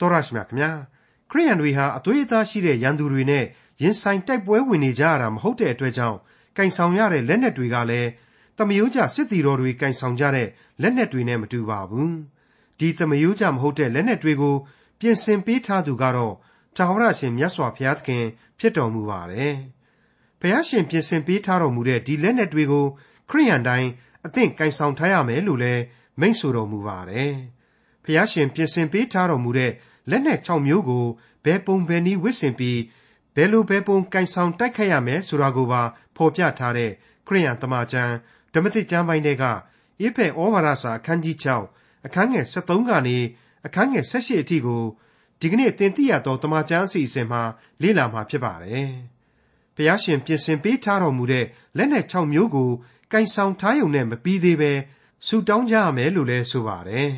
တော်ရရှိမြခင်ဗျာခရိယန်တွေဟာအသွေးအသားရှိတဲ့ရန်သူတွေနဲ့ရင်ဆိုင်တိုက်ပွဲဝင်နေကြရတာမဟုတ်တဲ့အတွက်ကြောင့်ကင်ဆောင်ရတဲ့လက်နက်တွေကလည်းတမယိုးကြစစ်တီတော်တွေကင်ဆောင်ကြတဲ့လက်နက်တွေနဲ့မတူပါဘူးဒီတမယိုးကြမဟုတ်တဲ့လက်နက်တွေကိုပြင်ဆင်ပေးထားသူကတော့ထာဝရရှင်မြတ်စွာဘုရားသခင် ဖြစ်တော်မူပါတယ်ဘုရားရှင်ပြင်ဆင်ပေးထားတော်မူတဲ့ဒီလက်နက်တွေကိုခရိယန်တိုင်းအသင့်ကင်ဆောင်ထားရမယ်လို့လည်းမိန့်ဆိုတော်မူပါတယ် ဖျားရှင်ပြင်ဆင်ပေးထားတော်မူတဲ့လက်နက်6မျိုးကိုဘယ်ပုံဘယ်နည်းဝစ်ဆင်ပြီးဘယ်လိုဘယ်ပုံကင်ဆောင်တိုက်ခတ်ရမယ်ဆိုတာကိုပါဖော်ပြထားတဲ့ခရိယန်တမန်ကျမ်းဓမ္မသစ်ကျမ်းပိုင်းတွေကဧဖက်ဩဝါဒစာအခန်းကြီး6အခန်းငယ်73ကနေအခန်းငယ်78အထိကိုဒီကနေ့သင်သိရသောတမန်ကျမ်းအစီအစဉ်မှာလေ့လာမှာဖြစ်ပါတယ်။ဘုရားရှင်ပြင်ဆင်ပေးထားတော်မူတဲ့လက်နက်6မျိုးကိုကင်ဆောင်ထားရုံနဲ့မပြီးသေးပဲဆူတောင်းကြရမယ်လို့လည်းဆိုပါတယ်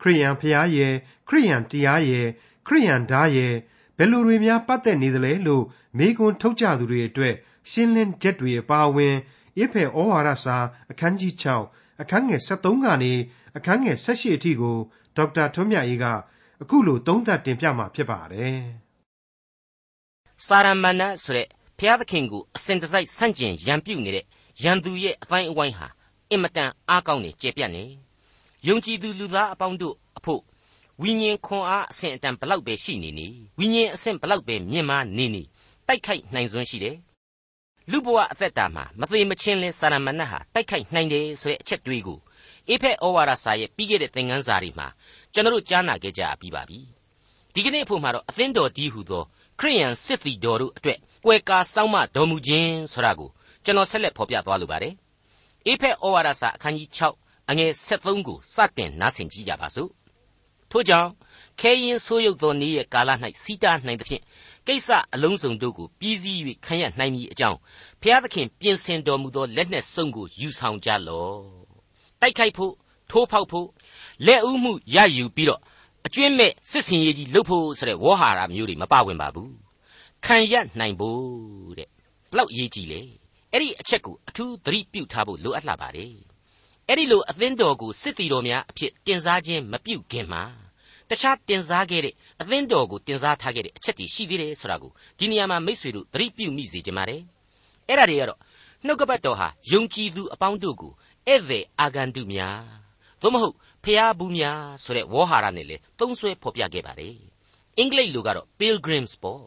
ခရိယန်ဖျားရဲ့ခရိယန်တရားရဲ့ခရိယန်ဓာရဲ့ဘယ်လိုတွေများပတ်သက်နေသလဲလို့မေကွန်းထုတ်ကြသူတွေအတွက်ရှင်းလင်းချက်တွေအပါအဝင်ဣဖေဩဝါဒစာအခန်းကြီး6အခန်းငယ်73ကနေအခန်းငယ်78အထိကိုဒေါက်တာထွန်းမြတ်အေးကအခုလိုသုံးသပ်တင်ပြมาဖြစ်ပါတယ်စာရမဏေဆိုတဲ့ဘုရားသခင်ကိုအစဉ်တစိုက်ဆန့်ကျင်ရန်ပြုတ်နေတဲ့ရန်သူရဲ့အပိုင်းအဝိုင်းဟာအင်မတန်အားကောင်းနေကျေပြတ်နေ ယုံကြည်သူလူသားအပေါင်းတို့အဖို့ဝိညာဉ်ခွန်အားအဆင့်အတန်ဘလောက်ပဲရှိနေနေဝိညာဉ်အဆင့်ဘလောက်ပဲမြင့်မားနေနေတိုက်ခိုက်နိုင်စွမ်းရှိတယ်လူဘဝအသက်တာမှာမသေးမချင်းလဲစာရမဏတ်ဟာတိုက်ခိုက်နိုင်တယ်ဆိုတဲ့အချက်တွေးကိုအေဖက်ဩဝါဒစာရဲ့ပြီးခဲ့တဲ့သင်ခန်းစာတွေမှာကျွန်တော်တို့ကြားနာခဲ့ကြပြီးပါပြီဒီကနေ့အဖို့မှာတော့အသင်းတော်ဒီဟုသောခရိယန်စစ်တီတော်တို့အတွက်ကွယ်ကာစောင့်မတော်မူခြင်းဆိုတာကိုကျွန်တော်ဆက်လက်ဖော်ပြသွားလိုပါတယ်အေဖက်ဩဝါဒစာအခန်းကြီး6 အငယ်73ကိုစတင်နားဆင်ကြကြပါစို့ထို့ကြောင့်ခဲရင်ဆိုးရုပ်သောနေ့ရဲ့ကာလ၌စီးတားနိုင်သဖြင့်ကိစ္စအလုံးစုံတို့ကိုပြီးစီး၍ခံရနိုင်မည်အကြောင်းဖျားသခင်ပြင်ဆင်တော်မူသောလက်နှင့်စုံကိုယူဆောင်ကြလော့တိုက်ခိုက်ဖို့ထိုးဖောက်ဖို့လက်ဦးမှုရယူပြီးတော့အကျွင့်မဲ့စစ်စင်ရေးကြီးလှုပ်ဖို့ဆိုတဲ့ဝေါ်ဟာရမျိုးတွေမပါဝင်ပါဘူးခံရနိုင်ဖို့တဲ့ဘလောက်ရေးကြည့်လေအဲ့ဒီအချက်ကိုအထူးသတိပြုထားဖို့လိုအပ်လာပါတယ် အဲ့ဒီလိုအသင်းတော်ကိုစစ်တီတော်များအဖြစ်တင်စားခြင်းမပြုခင်မှာတခြားတင်စားခဲ့တဲ့အသင်းတော်ကိုတင်စားထားခဲ့တဲ့အချက်တွေရှိသေးတယ်ဆိုတာကိုဒီနေရာမှာမိษွေတို့သတိပြုမိစေချင်ပါတယ်အဲ့ဒါတွေကတော့နှုတ်ကပတ်တော်ဟာယုံကြည်သူအပေါင်းတို့ကိုဧည့်သည်အာဂန္တုများသို့မဟုတ်ဖျားဘူးများဆိုတဲ့ဝေါ်ဟာရနဲ့လေသုံးဆွဲဖော်ပြခဲ့ပါတယ်အင်္ဂလိပ်လိုကတော့ pilgrims ပေါ့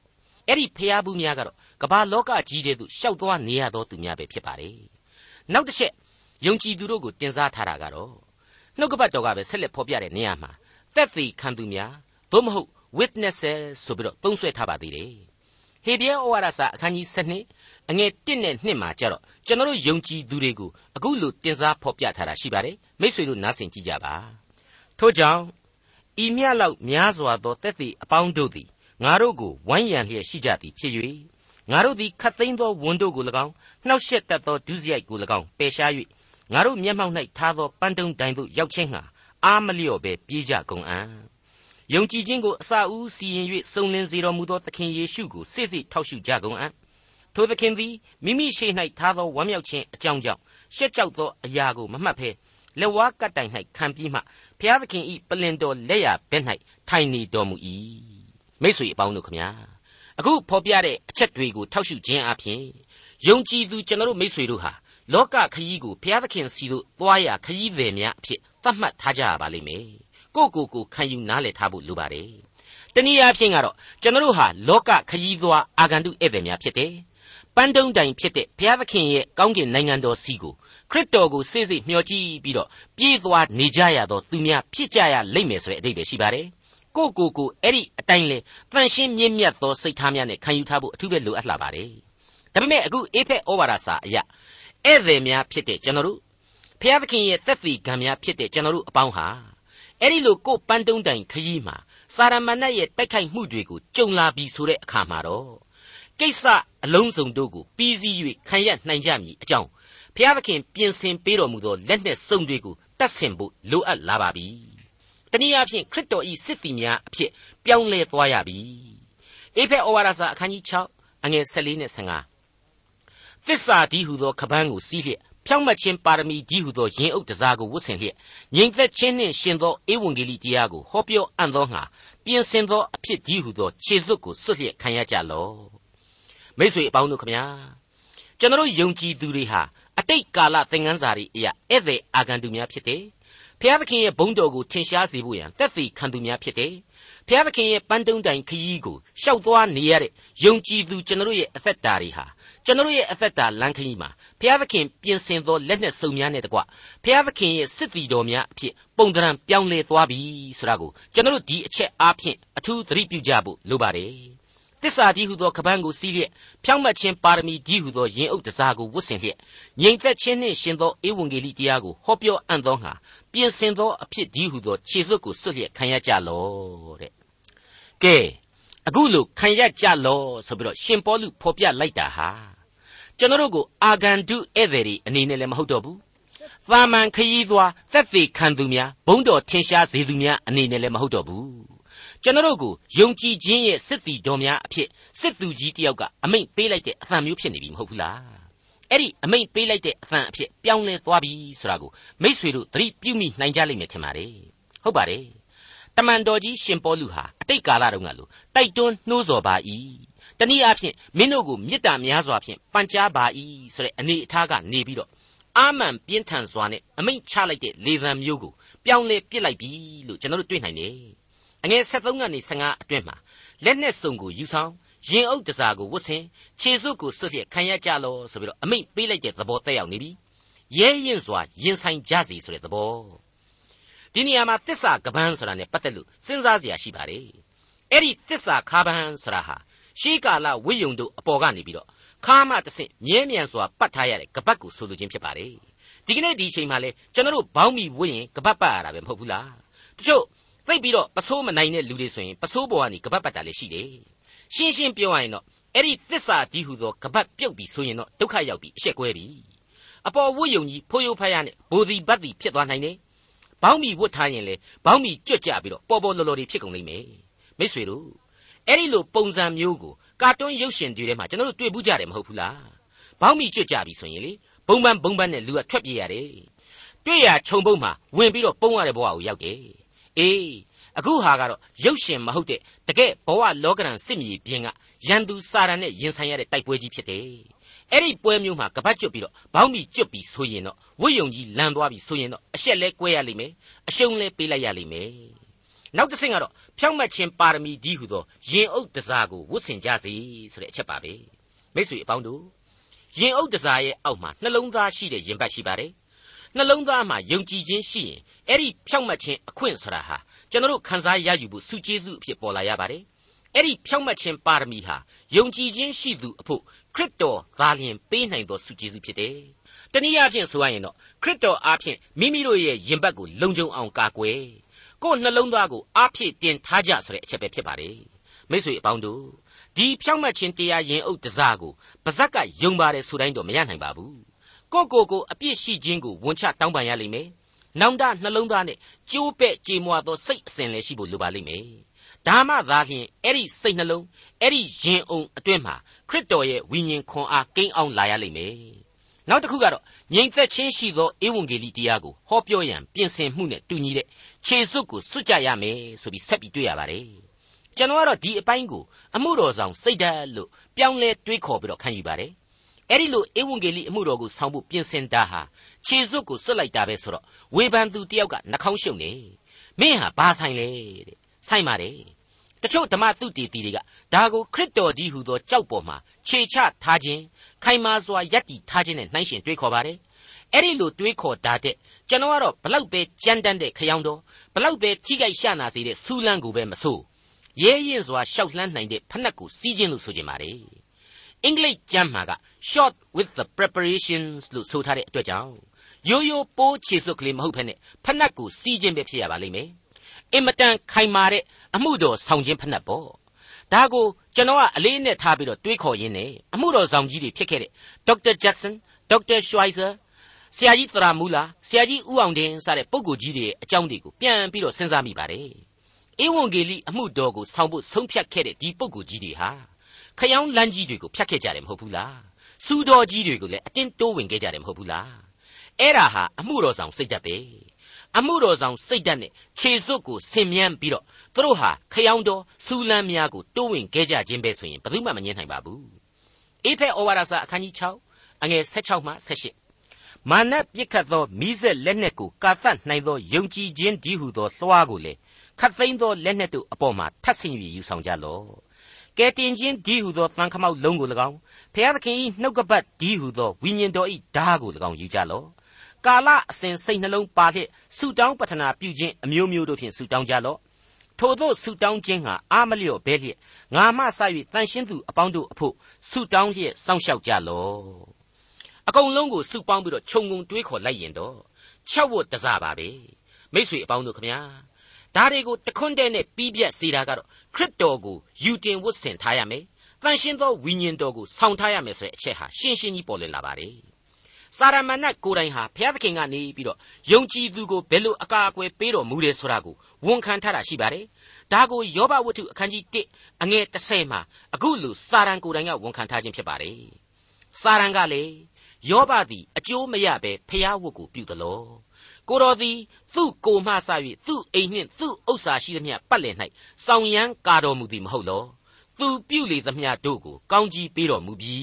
အဲ့ဒီဖျားဘူးများကတော့ကမ္ဘာလောကကြီးတဲ့သူရှောက်သွားနေရသောသူများပဲဖြစ်ပါတယ်နောက်တစ်ချက် ယုံကြည်သူတို့ကိုတင်စားထားတာကတော့နှုတ်ကပတ်တော်ကပဲဆက်လက်ဖော်ပြတဲ့နေရာမှာတက်သေးခံသူများသို့မဟုတ် witnesses ဆိုပြီးတော့သုံးဆွဲထားပါသေးတယ်ဟေဘရဲဩဝါဒစာအခန်းကြီး7အငယ်1နဲ့2မှာကြတော့ကျွန်တော်တို့ယုံကြည်သူတွေကိုအခုလိုတင်စားဖော်ပြထားတာရှိပါတယ်မိษွေတို့နားဆင်ကြည့်ကြပါထို့ကြောင့်ဤမြလောက်များစွာသောတက်သေးအပေါင်းတို့သည်ငါတို့ကိုဝိုင်းရံလျက်ရှိကြသည်ဖြစ်၍ငါတို့သည်ခတ်သိမ်းသောဝန်တို့ကို၎င်းနှောက်ယှက်တတ်သောဒုစရိုက်ကို၎င်းပယ်ရှား၍ ငါတို့မျက်မှောက်၌ထားသောပန်းတုံးတိုင်သို့ရောက်ခြင်းဟာအာမလျော့ပဲပြေးကြကုန်အံ့ယုံကြည်ခြင်းကိုအစာဦးစီရင်၍စုံလင်စေတော်မူသောသခင်ယေရှုကိုစိတ်စိတ်ထောက်ရှုကြကုန်အံ့ထိုသခင်သည်မိမိရှိ၌ထားသောဝမ်းမြောက်ခြင်းအကြောင်းကြောင့်ရှက်ကြောက်သောအရာကိုမမှတ်ဘဲလက်ဝါးကတ်တိုင်၌ခံပြီးမှဘုရားသခင်ဤပလင်တော်လက်ရဘက်၌ထိုင်နေတော်မူ၏မိတ်ဆွေအပေါင်းတို့ခမညာအခုဖော်ပြတဲ့အချက်တွေကိုထောက်ရှုခြင်းအပြင်ယုံကြည်သူကျွန်တော်တို့မိတ်ဆွေတို့ဟာ လောကခရီးကိုဘုရားသခင်စီတို့သွားရခရီးသည်များအဖြစ်သတ်မှတ်ထားကြရပါလိမ့်မယ်ကိုကိုကိုခံယူနားလည်ထားဖို့လိုပါတယ်တနည်းအားဖြင့်ကတော့ကျွန်တော်တို့ဟာလောကခရီးသွားအာဂန္တုဧည့်သည်များဖြစ်တယ်ပန်းတုံးတိုင်ဖြစ်တဲ့ဘုရားသခင်ရဲ့ကောင်းကင်နိုင်ငံတော်စီကိုခရစ်တော်ကိုစိတ်စိတ်မျှော်ကြည့်ပြီးတော့ပြေးသွားနေကြရတော့သူများဖြစ်ကြရလိမ့်မယ်ဆိုတဲ့အဓိပ္ပာယ်ရှိပါတယ်ကိုကိုကိုအဲ့ဒီအတိုင်းလေတန်ရှင်းမြင့်မြတ်သောစိတ်ထားများနဲ့ခံယူထားဖို့အထူးပဲလိုအပ်လာပါတယ်ဒါပေမဲ့အခုအေဖက်ဩဝါဒစာအရာ ဧည့်သည်များဖြစ်တဲ့ကျွန်တော်တို့ဖျားသခင်ရဲ့တက်သီကံများဖြစ်တဲ့ကျွန်တော်တို့အပေါင်းဟာအဲ့ဒီလိုကိုပန်းတုံးတိုင်ခရီးမှာစာရမဏတ်ရဲ့တိုက်ခိုက်မှုတွေကိုကြုံလာပြီဆိုတဲ့အခါမှာတော့ကိစ္စအလုံးစုံတို့ကိုပြီးစီး၍ခံရနိုင်ကြမည်အကြောင်းဖျားသခင်ပြင်ဆင်ပေးတော်မူသောလက်နှင့်စုံတွေကိုတတ်ဆင်ဖို့လိုအပ်လာပါပြီတနည်းအားဖြင့်ခရစ်တော်ဤစစ်တီများအဖြစ်ပြောင်းလဲသွားရပြီအေဖက်ဩဝါဒစာအခန်းကြီး6အငယ်14နဲ့15 သစ္စာဒီဟုသောခပန်းကိုစီးလျက်ဖြောင့်မတ်ခြင်းပါရမီကြီးဟုသောရင်အုပ်တစားကိုဝတ်ဆင်လျက်ငြိမ်သက်ခြင်းနှင့်ရှင်သောဧဝံဂေလိတရားကိုဟောပြောအံ့သောငါပြင်ဆင်သောအဖြစ်ကြီးဟုသောခြေစွပ်ကိုဆွတ်လျက်ခံရကြလော့မိတ်ဆွေအပေါင်းတို့ခမညာကျွန်တော်ယုံကြည်သူတွေဟာအတိတ်ကာလသင်ခန်းစာတွေအရာဧည့်သည်အာဂန္တုများဖြစ်တယ်ဖျားသခင်ရဲ့ဘုန်းတော်ကိုထင်ရှားစေဖို့ရန်တက်သေးခံသူများဖြစ်တယ်ဖျားသခင်ရဲ့ပန်းတုံးတိုင်ခရီးကိုရှောက်သွားနေရတဲ့ယုံကြည်သူကျွန်တော်ရဲ့အသက်တာတွေဟာ ကျွန်တော်ရဲ့အသက်တာလမ်းခရီးမှာဖျားသခင်ပြင်ဆင်သောလက်နဲ့စုံများနဲ့တကွဖျားသခင်ရဲ့စစ်တီတော်များအဖြစ်ပုံတရံပြောင်းလဲသွားပြီဆိုတာကိုကျွန်တော်ဒီအချက်အားဖြင့်အထူးသတိပြုကြဖို့လိုပါတယ်တစ္ဆာကြီးဟုသောကပန်းကိုစီးလျက်ဖြောင့်မတ်ခြင်းပါရမီကြီးဟုသောရင်အုပ်တစားကိုဝတ်ဆင်လျက်ငြိမ်သက်ခြင်းနှင့်ရှင်သောဧဝံဂေလိတရားကိုဟောပြောအံ့သောငါပြင်ဆင်သောအဖြစ်ကြီးဟုသောခြေစွပ်ကိုစွတ်လျက်ခံရကြလော့တဲ့ကဲအခုလိုခံရကြလော့ဆိုပြီးတော့ရှင်ပေါလုဖော်ပြလိုက်တာဟာ ကျွန်တော်တို့ကိုအာဂန္တုဧည့်သည်တွေအနေနဲ့လည်းမဟုတ်တော့ဘူးသာမန်ခရီးသွားသက်သေခံသူများဘုံတော်ထင်ရှားစေသူများအနေနဲ့လည်းမဟုတ်တော့ဘူးကျွန်တော်တို့ကိုယုံကြည်ခြင်းရဲ့စစ်တီတော်များအဖြစ်စစ်သူကြီးတယောက်ကအမိန့်ပေးလိုက်တဲ့အသံမျိုးဖြစ်နေပြီမဟုတ်ဘူးလားအဲ့ဒီအမိန့်ပေးလိုက်တဲ့အသံအဖြစ်ပြောင်းလဲသွားပြီဆိုတာကိုမိษွေတို့သတိပြုမိနိုင်ကြလိမ့်မယ်ထင်ပါတယ်ဟုတ်ပါတယ်တမန်တော်ကြီးရှင်ပေါလုဟာအတိတ်ကာလတုန်းကလို့တိုက်တွန်းနှိုးဆော်ပါ၏ တနည်းအားဖြင့်မင်းတို့ကိုမေတ္တာများစွာဖြင့်ပန်ကြားပါ၏ဆိုတဲ့အနေအထားကနေပြီးတော့အာမန်ပြင်းထန်စွာနဲ့အမိန့်ချလိုက်တဲ့လေသံမျိုးကိုပြောင်းလဲပစ်လိုက်ပြီလို့ကျွန်တော်တို့တွေ့နိုင်တယ်အငယ်73ကနေ15အတွင်းမှာလက်နဲ့စုံကိုယူဆောင်ရင်အုပ်တစားကိုဝတ်ဆင်ခြေစွပ်ကိုဆွတ်လျက်ခံရကြလောဆိုပြီးတော့အမိန့်ပေးလိုက်တဲ့သဘောတက်ရောက်နေပြီရဲရင်စွာရင်ဆိုင်ကြစီဆိုတဲ့သဘောဒီနေရာမှာတစ္ဆာကပန်းဆိုတာ ਨੇ ပတ်သက်လို့စဉ်းစားစရာရှိပါတယ်အဲ့ဒီတစ္ဆာခါပန်းဆိုတာဟာ ရှေးကာလဝိယုံတို့အပေါ်ကနေပြီးတော့ခါမတဆင့်မြဲမြံစွာပတ်ထားရတဲ့ကပတ်ကိုဆိုလိုခြင်းဖြစ်ပါတယ်ဒီကနေ့ဒီအချိန်မှာလဲကျွန်တော်တို့ဘောင်းမီဝင့်ရင်ကပတ်ပတ်ရတာပဲမဟုတ်ဘူးလားတချို့သိပြီးတော့ပစိုးမနိုင်တဲ့လူတွေဆိုရင်ပစိုးပေါ်ကနေကပတ်ပတ်တာလည်းရှိတယ်ရှင်းရှင်းပြောရရင်တော့အဲ့ဒီသစ္စာကြီးဟူသောကပတ်ပြုတ်ပြီးဆိုရင်တော့ဒုက္ခရောက်ပြီးအရှက်ကွဲပြီအပေါ်ဝတ်ယုံကြီးဖိုးယိုးဖယားနဲ့ဘိုဒီဘတ်တီဖြစ်သွားနိုင်တယ်ဘောင်းမီဝတ်ထားရင်လေဘောင်းမီကြွတ်ကြပြီးတော့ပေါ်ပေါ်လော်လော်တွေဖြစ်ကုန်လိမ့်မယ်မိတ်ဆွေတို့ အဲ့ဒီလိုပုံစံမျိုးကိုကာတွန်းရုပ်ရှင်တွေထဲမှာကျွန်တော်တို့တွေ့ဘူးကြတယ်မဟုတ်ဘူးလားဘောင်းမီကြွတ်ကြပြီဆိုရင်လေဘုံပန်းဘုံပန်းနဲ့လူကထွက်ပြေးရတယ်တွေ့ရခြုံပုတ်မှာဝင်ပြီးတော့ပုံရတဲ့ဘဝကိုရောက်တယ်အေးအခုဟာကတော့ရုပ်ရှင်မဟုတ်တဲ့တကယ်ဘဝလောကရန်စစ်မြေပြင်ကရန်သူစာရန်နဲ့ရင်ဆိုင်ရတဲ့တိုက်ပွဲကြီးဖြစ်တယ်အဲ့ဒီပွဲမျိုးမှာကပတ်ကျွတ်ပြီးတော့ဘောင်းမီကျွတ်ပြီးဆိုရင်တော့ဝိယုံကြီးလန်သွားပြီးဆိုရင်တော့အရှက်လဲကွဲရလိမ့်မယ်အရှုံးလဲပေးလိုက်ရလိမ့်မယ် နောက်တစ်ဆင့်ကတော့ဖြောင့်မတ်ခြင်းပါရမီဒီဟုသောရင်အုပ်တစားကိုဝတ်ဆင်ကြစေဆိုတဲ့အချက်ပါပဲမိတ်ဆွေအပေါင်းတို့ရင်အုပ်တစားရဲ့အောက်မှာနှလုံးသားရှိတဲ့ရင်ပတ်ရှိပါတယ်နှလုံးသားမှာယုံကြည်ခြင်းရှိရင်အဲ့ဒီဖြောင့်မတ်ခြင်းအခွင့်ဆိုတာဟာကျွန်တော်ခံစားရယူဖို့စုကျေးဇူးအဖြစ်ပေါ်လာရပါတယ်အဲ့ဒီဖြောင့်မတ်ခြင်းပါရမီဟာယုံကြည်ခြင်းရှိသူအဖို့ခရစ်တော်သာလျှင်ပေးနိုင်သောစုကျေးဇူးဖြစ်တယ်တနည်းအားဖြင့်ဆိုရရင်တော့ခရစ်တော်အားဖြင့်မိမိတို့ရဲ့ယင်ဘတ်ကိုလုံခြုံအောင်ကာကွယ် ကိုယ်နှလုံးသားကိုအားဖြည့်တင်ထားကြဆိုတဲ့အချက်ပဲဖြစ်ပါတယ်မိတ်ဆွေအပေါင်းတို့ဒီဖြောင့်မတ်ခြင်းတရားရင်အုပ်တစားကိုပါဇက်ကယုံပါတယ်ဆိုတိုင်းတော့မရနိုင်ပါဘူးကိုကိုကိုအပြစ်ရှိခြင်းကိုဝန်ချတောင်းပန်ရလိမ့်မယ်နောင်တနှလုံးသားနဲ့ကြိုးပဲ့ကြေမွာသောစိတ်အစဉ်လည်းရှိဖို့လိုပါလိမ့်မယ်ဒါမှသာလျှင်အဲ့ဒီစိတ်နှလုံးအဲ့ဒီရင်အုံအတွင်းမှာခရစ်တော်ရဲ့ဝိညာဉ်ခွန်အားကိန်းအောင်လာရလိမ့်မယ် နောက်တစ်ခုကတော့ငြိမ်သက်ခြင်းရှိသောဧဝံဂေလိတရားကိုဟောပြောရန်ပြင်ဆင်မှုနဲ့တူညီတဲ့ခြေစွပ်ကိုစွတ်ကြရမယ်ဆိုပြီးဆက်ပြီးတွေ့ရပါတယ်ကျွန်တော်ကတော့ဒီအပိုင်းကိုအမှုတော်ဆောင်စိတ်ဓာတ်လို့ပြောင်းလဲတွေးခေါ်ပြီးတော့ခံယူပါတယ်အဲ့ဒီလိုဧဝံဂေလိအမှုတော်ကိုဆောင်ဖို့ပြင်ဆင်တာဟာခြေစွပ်ကိုစွတ်လိုက်တာပဲဆိုတော့ဝေဖန်သူတယောက်ကနှာခေါင်းရှုံနေမင်းဟာဘာဆိုင်လဲတဲ့ဆိုင်ပါတယ်တချို့ဓမ္မတုတေတီတွေကဒါကိုခရစ်တော်ကြီးဟူသောကြောက်ပေါ်မှာခြေချထားခြင်း ခိုင်မာစွာယက်တီထားခြင်းနဲ့နှိုင်းရှင်တွေးခေါ်ပါတယ်အဲ့ဒီလိုတွေးခေါ်တာတဲ့ကျွန်တော်ကတော့ဘလောက်ပဲကြမ်းတမ်းတဲ့ခရောင်တော်ဘလောက်ပဲထိခိုက်ရှာနာစေတဲ့ဆူလန်းကိုပဲမဆိုးရဲရင်စွာရှောက်လှမ်းနိုင်တဲ့ဖက်နှက်ကိုစီးခြင်းလို့ဆိုကြပါလေအင်္ဂလိပ်ကျမ်းမှာက short with the preparations လို့ဆိုထားတဲ့အတွက်ကြောင့်ရိုးရိုးပိုးခြေစွပ်ကလေးမဟုတ်ဖ ೇನೆ ဖက်နှက်ကိုစီးခြင်းပဲဖြစ်ရပါလိမ့်မယ်အင်မတန်ခိုင်မာတဲ့အမှုတော်ဆောင်ခြင်းဖက်နှက်ပေါ့ဒါကို ကျွန်တော်ကအလေးနဲ့ထားပြီးတော့တွေးခေါ်ရင်းနဲ့အမှုတော်ဆောင်ကြီးတွေဖြစ်ခဲ့တဲ့ဒေါက်တာဂျက်ဆန်ဒေါက်တာရှွိုင်ဇာဆရာကြီးသရာမူလာဆရာကြီးဦးအောင်တင်စတဲ့ပုဂ္ဂိုလ်ကြီးတွေရဲ့အကြောင်းတွေကိုပြန်ပြီးတော့စဉ်းစားမိပါတယ်ဧဝံဂေလိအမှုတော်ကိုဆောင်ဖို့ဆုံးဖြတ်ခဲ့တဲ့ဒီပုဂ္ဂိုလ်ကြီးတွေဟာခယောင်းလမ်းကြီးတွေကိုဖြတ်ခဲ့ကြတယ်မဟုတ်ဘူးလားစူတော်ကြီးတွေကိုလည်းအတင်းတိုးဝင်ခဲ့ကြတယ်မဟုတ်ဘူးလားအဲ့ဒါဟာအမှုတော်ဆောင်စိတ်ဓာတ်ပဲအမှုတော်ဆောင်စိတ်ဓာတ်နဲ့ခြေစွပ်ကိုဆင်မြန်းပြီးတော့ သူတို့ဟာခယောင်းတော်စူလန်းများကိုတိုးဝင်ခဲ့ကြခြင်းပဲဆိုရင်ဘယ်သူမှမငြင်းနိုင်ပါဘူးအေဖက်ဩဝါဒစာအခန်းကြီး6အငယ်16မှ18မာနပြစ်ခတ်သောမိဆက်လက်နက်ကိုကာသတ်နိုင်သောယုံကြည်ခြင်းဒီဟုသောလွှားကိုလေခတ်သိမ်းသောလက်နက်တို့အပေါ်မှာထပ်ဆင်၍ယူဆောင်ကြလော့ကဲတင်ခြင်းဒီဟုသောသံခမောက်လုံးကို၎င်းဖျားသခင်၏နှုတ်ကပတ်ဒီဟုသောဝိညာဉ်တော်၏ဓာကို၎င်းယူကြလော့ကာလအစဉ်စိတ်နှလုံးပါလျက်ဆုတောင်းပတနာပြုခြင်းအမျိုးမျိုးတို့ဖြင့်ဆုတောင်းကြလော့ ထို့သောဆုတောင်းခြင်းဟာအာမလျော့ဘဲလျက်ငါမှစ၍တန်ရှင်းသူအပေါင်းတို့အဖို့ဆုတောင်းလျက်စောင့်ရှောက်ကြလော့အကုန်လုံးကိုဆုပေါင်းပြီးတော့ခြုံငုံတွေးခေါ်လိုက်ရင်တော့၆ဝတ်တစားပါပဲမိษွေအပေါင်းတို့ခမညာဒါတွေကိုတခွန်းတဲ့နဲ့ပြီးပြတ်စေတာကတော့ခရစ်တော်ကိုယူတင်ဝတ်ဆင်ထားရမယ်တန်ရှင်းသောဝိညာဉ်တော်ကိုဆောင်ထားရမယ်ဆိုတဲ့အချက်ဟာရှင်းရှင်းကြီးပေါ်လွင်လာပါတယ်စာရမဏတ်ကိုယ်တိုင်ဟာဘုရားသခင်ကနေပြီးတော့ယုံကြည်သူကိုဘယ်လိုအကာအကွယ်ပေးတော်မူတယ်ဆိုတာကို ဝန်ခံထားတာရှိပါတယ်။ဒါကိုယောဘဝတ္ထုအခန်းကြီး1အငယ်30မှာအခုလိုစာရန်ကိုယ်တိုင်ကဝန်ခံထားခြင်းဖြစ်ပါတယ်။စာရန်ကလည်းယောဘသည်အကျိုးမရဘဲဖျားဝတ်ကိုပြုသလော။ကိုတော်သည်သူ့ကိုမှစ၍သူ့အိမ်နှင့်သူ့ဥစ္စာရှိသမျှပတ်လည်၌စောင်ရမ်းကာတော်မူသည်မဟုတ်လော။သူပြုလေသမျှတို့ကိုကောင်းကြီးပေးတော်မူပြီ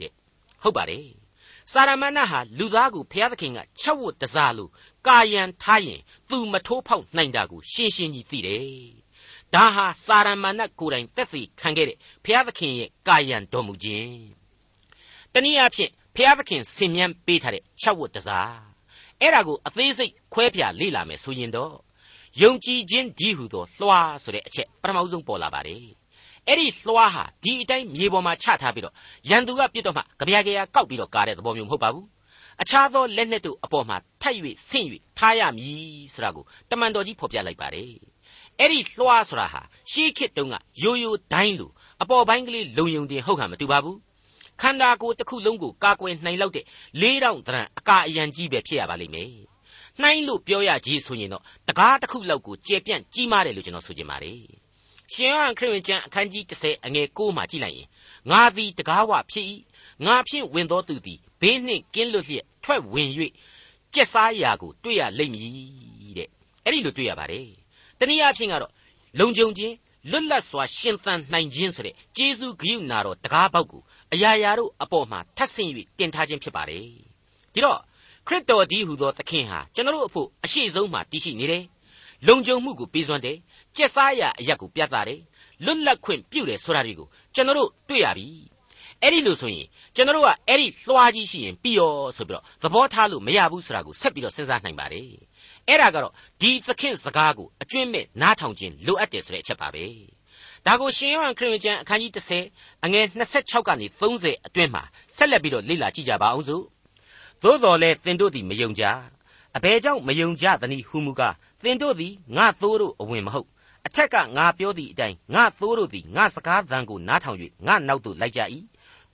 တဲ့။ဟုတ်ပါတယ်စာရမဏဟာလူသားကိုဘုရားသခင်ကချက်ဝတ်တစားလို့ ကာယံထားရင်သူမထိုးဖောက်နိုင်တာကိုရှင်းရှင်းကြီးသိတယ်။ဒါဟာစာရမဏကိုယ်တိုင်တက်သိခံခဲ့တဲ့ဘုရားသခင်ရဲ့ကာယံတော်မူခြင်း။တနည်းအားဖြင့်ဘုရားသခင်ဆင်မြန်းပေးထားတဲ့ချက်ဝတ်တစားအဲ့ဒါကိုအသေးစိတ်ခွဲပြလေ့လာမယ်ဆိုရင်တော့ယုံကြည်ခြင်းဒီဟုသောလွှာဆိုတဲ့အချက်ပထမဆုံးပေါ်လာပါတယ်အဲ့ဒီလွှားဟာဒီအတိုင်းမြေပေါ်မှာချထားပြီးတော့ရန်သူကပြစ်တော့မှကြပြာကြရာကောက်ပြီးတော့ကားတဲ့သဘောမျိုးမဟုတ်ပါဘူး အခြားသောလက်နက်တို့အပေါ်မှာထိုက်၍ဆင့်၍ထားရမည်ဆိုတာကိုတမန်တော်ကြီးဖော်ပြလိုက်ပါတယ်အဲ့ဒီလွှားဆိုတာဟာရှေးခေတ်တုန်းကရိုးရိုးဒိုင်းလိုအပေါ်ပိုင်းကလေးလုံယုံတင်ဟုတ်ဟန်မတူပါဘူးခန္ဓာကိုယ်တစ်ခုလုံးကိုကာကွယ်နိုင်လောက်တဲ့လေးတောင်တရံအကာအယံကြီးပဲဖြစ်ရပါလိမ့်မယ်နှိုင်းလို့ပြောရကြီးဆိုရင်တော့တကားတစ်ခုလောက်ကိုကျေပြန့်ကြီးမားတယ်လို့ကျွန်တော်ဆိုချင်ပါတယ်ရှင်ယောဟန်ခရစ်ဝင်ကျမ်းအခန်းကြီး30အငယ်6မှာကြည့်လိုက်ရင်ငါသည်တကားဝဖြစ်၏ငါဖြင့်ဝင်သောသူသည် ဘေးနှင့်ကင်းလွတ်လျက်ထွက်ဝင်၍ကျက်စားရာကိုတွေ့ရလိမ့်မည်တဲ့အဲ့ဒီလိုတွေ့ရပါတယ်တနည်းအားဖြင့်ကတော့လုံခြုံခြင်းလွတ်လပ်စွာရှင်သန်နိုင်ခြင်းဆိုတဲ့ကျေးဇူးဂရုဏာတော်တကားပေါက်ကိုအရာရာတို့အပေါ်မှာထပ်ဆင့်၍တင်ထားခြင်းဖြစ်ပါတယ်ဒီတော့ခရစ်တော်ဒီဟူသောသခင်ဟာကျွန်တော်တို့အဖို့အရှိဆုံးမှာတည်ရှိနေတယ်လုံခြုံမှုကိုပေးစွမ်းတယ်ကျက်စားရအရက်ကိုပြသတယ်လွတ်လပ်ခွင့်ပြုတယ်ဆိုတာတွေကိုကျွန်တော်တို့တွေ့ရပြီ အဲ့ဒီလိုဆိုရင်ကျွန်တော်တို့ကအဲ့ဒီလွှာကြီးရှိရင်ပြီးရောဆိုပြီးတော့သဘောထားလို့မရဘူးဆိုတာကိုဆက်ပြီးတော့စဉ်းစားနိုင်ပါတယ်အဲ့ဒါကတော့ဒီသခင်စကားကိုအကျွင့်မဲ့နားထောင်ခြင်းလိုအပ်တယ်ဆိုတဲ့အချက်ပါပဲဒါကိုရှင်ယောဟန်ခရစ်ဝင်ကျမ်းအခန်းကြီး30အငယ်26ကနေ30အတွင်းမှာဆက်လက်ပြီးတော့လေ့လာကြည့်ကြပါအောင်စို့သို့တော်လဲသင်တို့သည်မယုံကြအဘယ်ကြောင့်မယုံကြသနည်းဟုမူကားသင်တို့သည်ငါသိုးတို့အဝင်မဟုတ်အထက်ကငါပြောသည့်အတိုင်းငါသိုးတို့သည်ငါစကားသံကိုနားထောင်၍ငါနောက်သို့လိုက်ကြ၏